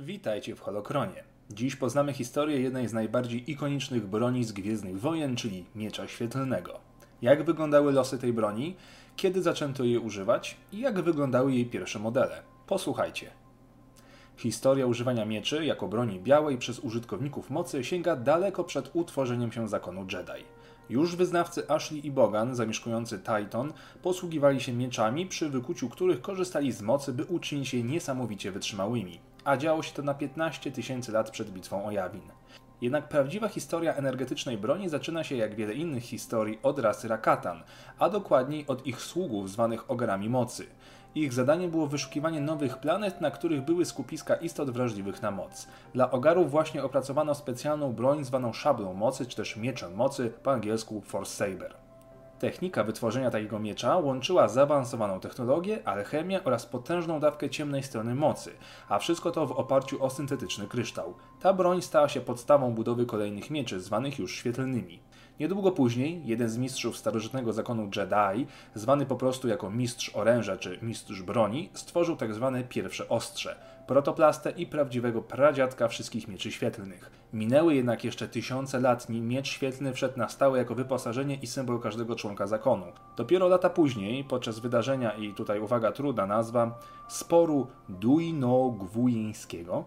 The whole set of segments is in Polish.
Witajcie w Holokronie. Dziś poznamy historię jednej z najbardziej ikonicznych broni z Gwiezdnych Wojen, czyli Miecza Świetlnego. Jak wyglądały losy tej broni, kiedy zaczęto jej używać i jak wyglądały jej pierwsze modele. Posłuchajcie. Historia używania mieczy jako broni białej przez użytkowników mocy sięga daleko przed utworzeniem się zakonu Jedi. Już wyznawcy Ashley i Bogan, zamieszkujący Titan, posługiwali się mieczami, przy wykuciu których korzystali z mocy, by uczynić je niesamowicie wytrzymałymi a działo się to na 15 tysięcy lat przed bitwą o Jawin. Jednak prawdziwa historia energetycznej broni zaczyna się jak wiele innych historii od rasy Rakatan, a dokładniej od ich sługów zwanych Ogarami Mocy. Ich zadaniem było wyszukiwanie nowych planet, na których były skupiska istot wrażliwych na moc. Dla Ogarów właśnie opracowano specjalną broń zwaną szablą mocy, czy też mieczem mocy, po angielsku Force Saber. Technika wytworzenia takiego miecza łączyła zaawansowaną technologię, alchemię oraz potężną dawkę ciemnej strony mocy, a wszystko to w oparciu o syntetyczny kryształ. Ta broń stała się podstawą budowy kolejnych mieczy, zwanych już świetlnymi. Niedługo później jeden z mistrzów starożytnego zakonu Jedi, zwany po prostu jako mistrz oręża czy mistrz broni, stworzył tzw. Tak pierwsze ostrze, protoplastę i prawdziwego pradziadka wszystkich mieczy świetlnych. Minęły jednak jeszcze tysiące lat, nim miecz świetlny wszedł na stałe jako wyposażenie i symbol każdego członka zakonu. Dopiero lata później, podczas wydarzenia, i tutaj uwaga, trudna nazwa, sporu Duino-Gwujińskiego,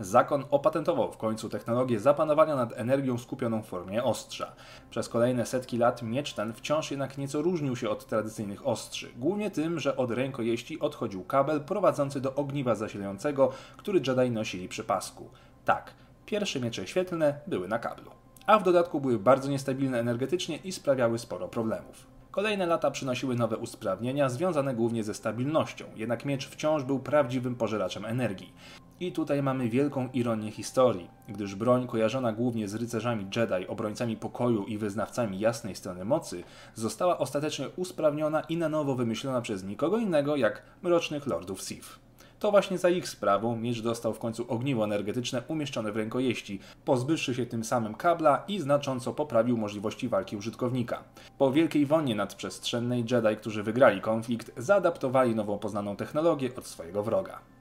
Zakon opatentował w końcu technologię zapanowania nad energią skupioną w formie ostrza. Przez kolejne setki lat miecz ten wciąż jednak nieco różnił się od tradycyjnych ostrzy, głównie tym, że od rękojeści odchodził kabel prowadzący do ogniwa zasilającego, który Jedi nosili przy pasku. Tak, pierwsze miecze świetlne były na kablu. A w dodatku były bardzo niestabilne energetycznie i sprawiały sporo problemów. Kolejne lata przynosiły nowe usprawnienia związane głównie ze stabilnością, jednak miecz wciąż był prawdziwym pożeraczem energii. I tutaj mamy wielką ironię historii, gdyż broń kojarzona głównie z rycerzami Jedi, obrońcami pokoju i wyznawcami jasnej strony mocy, została ostatecznie usprawniona i na nowo wymyślona przez nikogo innego jak mrocznych lordów Sith. To właśnie za ich sprawą miecz dostał w końcu ogniwo energetyczne umieszczone w rękojeści, pozbywszy się tym samym kabla i znacząco poprawił możliwości walki użytkownika. Po wielkiej wojnie nadprzestrzennej Jedi, którzy wygrali konflikt, zaadaptowali nową poznaną technologię od swojego wroga.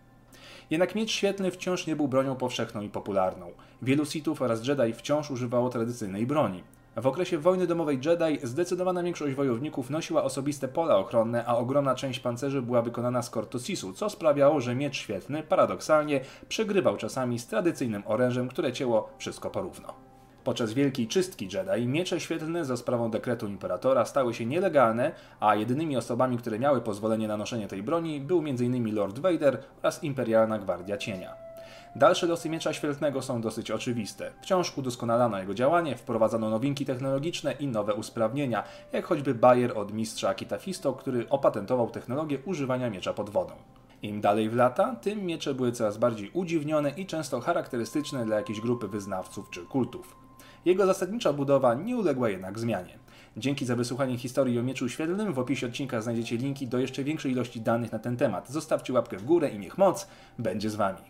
Jednak miecz świetlny wciąż nie był bronią powszechną i popularną. Wielu Sithów oraz Jedi wciąż używało tradycyjnej broni. W okresie wojny domowej Jedi zdecydowana większość wojowników nosiła osobiste pola ochronne, a ogromna część pancerzy była wykonana z kortosisu, co sprawiało, że miecz świetlny paradoksalnie przegrywał czasami z tradycyjnym orężem, które cięło wszystko porówno. Podczas wielkiej czystki Jedi miecze świetlne za sprawą dekretu imperatora stały się nielegalne, a jedynymi osobami, które miały pozwolenie na noszenie tej broni był m.in. Lord Vader oraz Imperialna Gwardia Cienia. Dalsze losy miecza świetlnego są dosyć oczywiste. Wciąż udoskonalano jego działanie, wprowadzano nowinki technologiczne i nowe usprawnienia, jak choćby Bayer od mistrza Kitafisto, który opatentował technologię używania miecza pod wodą. Im dalej w lata, tym miecze były coraz bardziej udziwnione i często charakterystyczne dla jakiejś grupy wyznawców czy kultów. Jego zasadnicza budowa nie uległa jednak zmianie. Dzięki za wysłuchanie historii o mieczu świetlnym. W opisie odcinka znajdziecie linki do jeszcze większej ilości danych na ten temat. Zostawcie łapkę w górę i niech moc będzie z Wami.